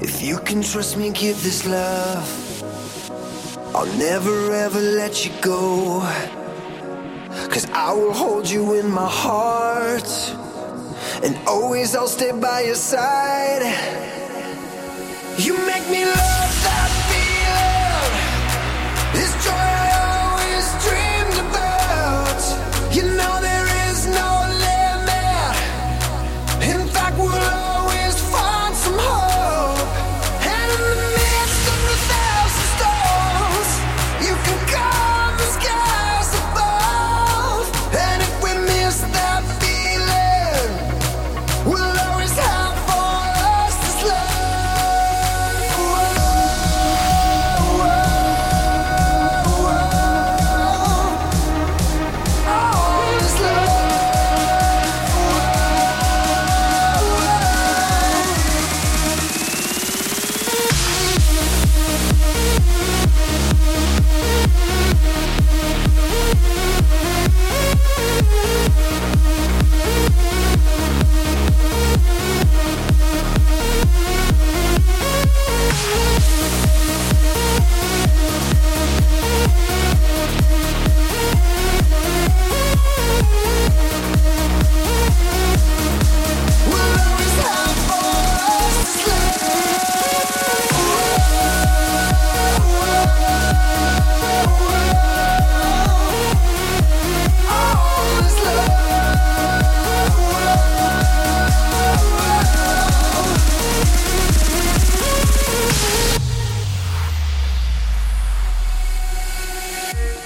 If you can trust me, give this love. I'll never ever let you go. Cause I will hold you in my heart. And always I'll stay by your side. You make me love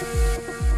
Música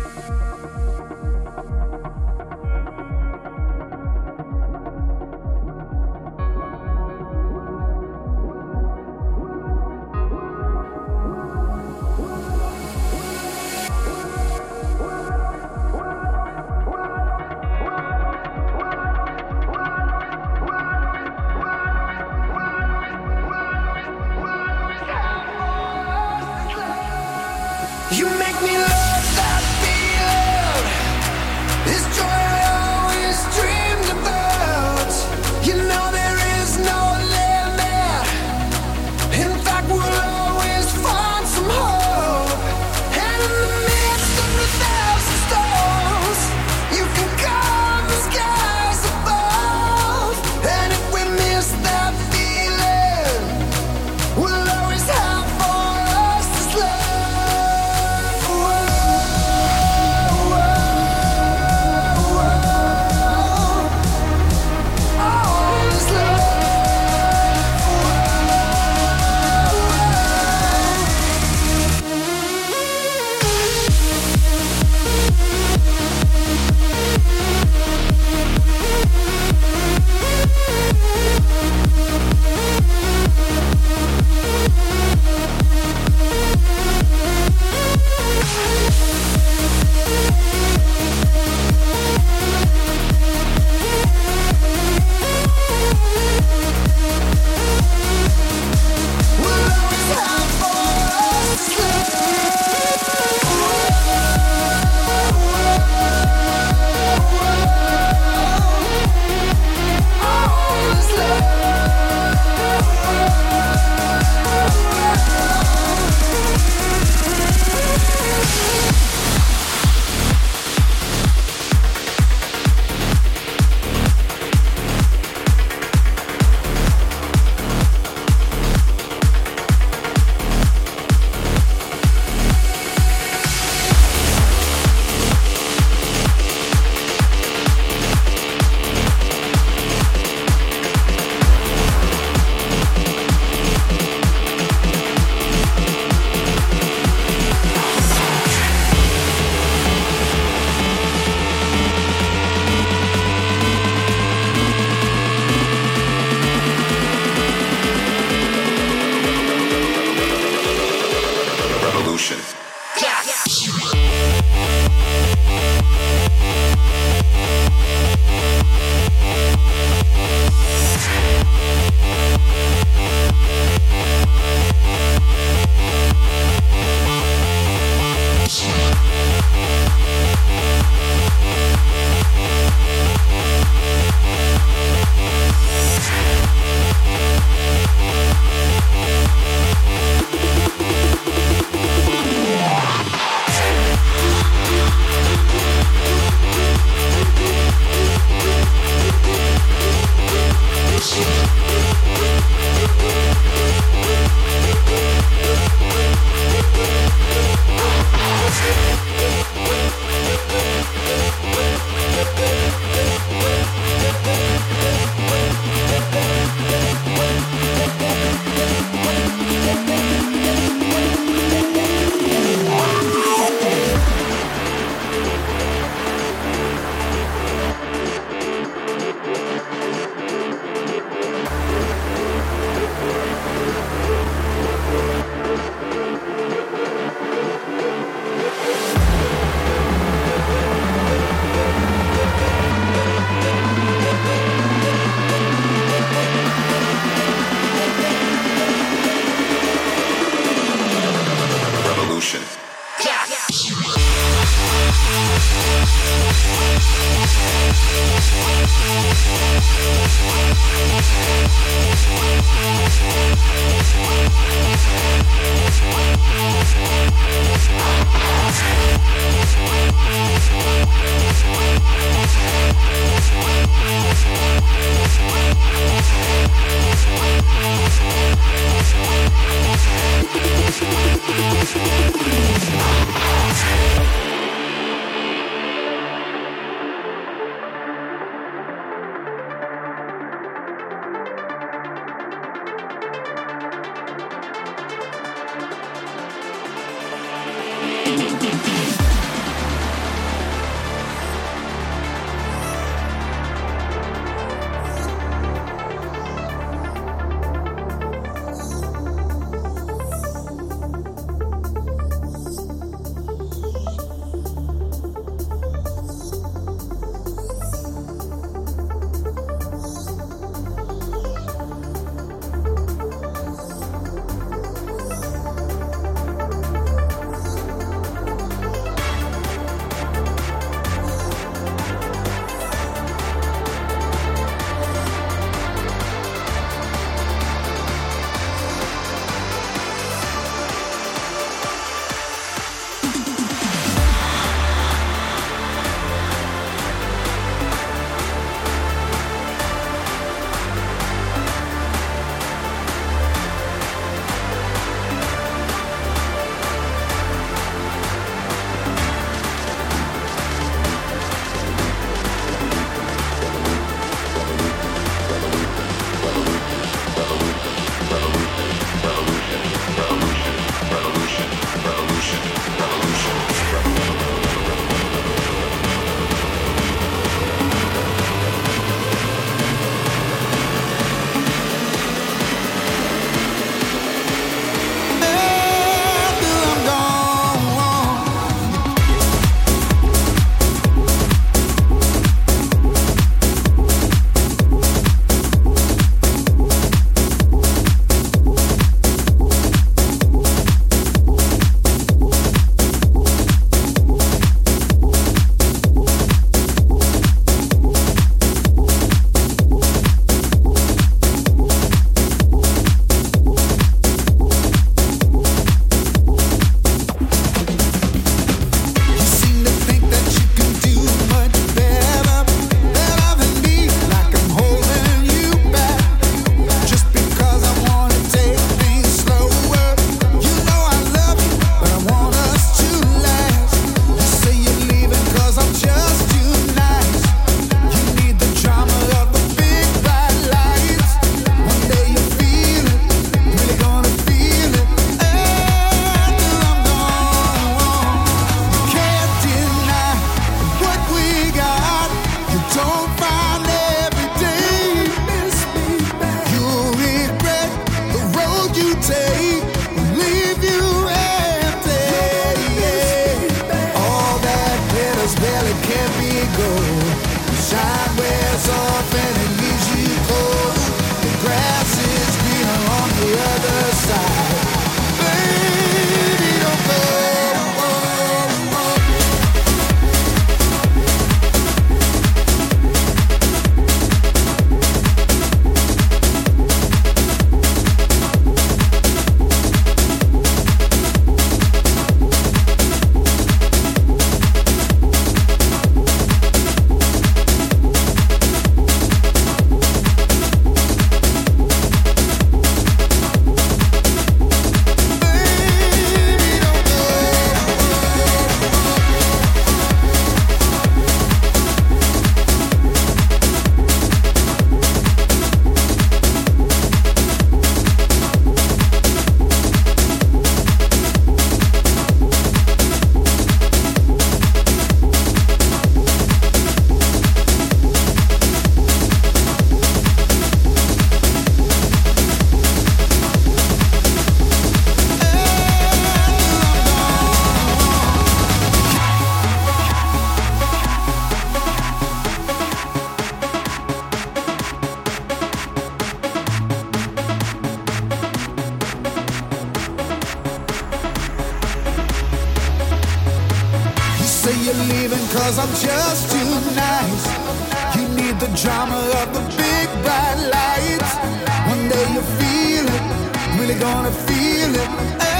gonna feel it.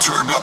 Turn up.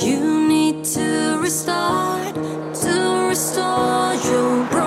You need to restart, to restore your.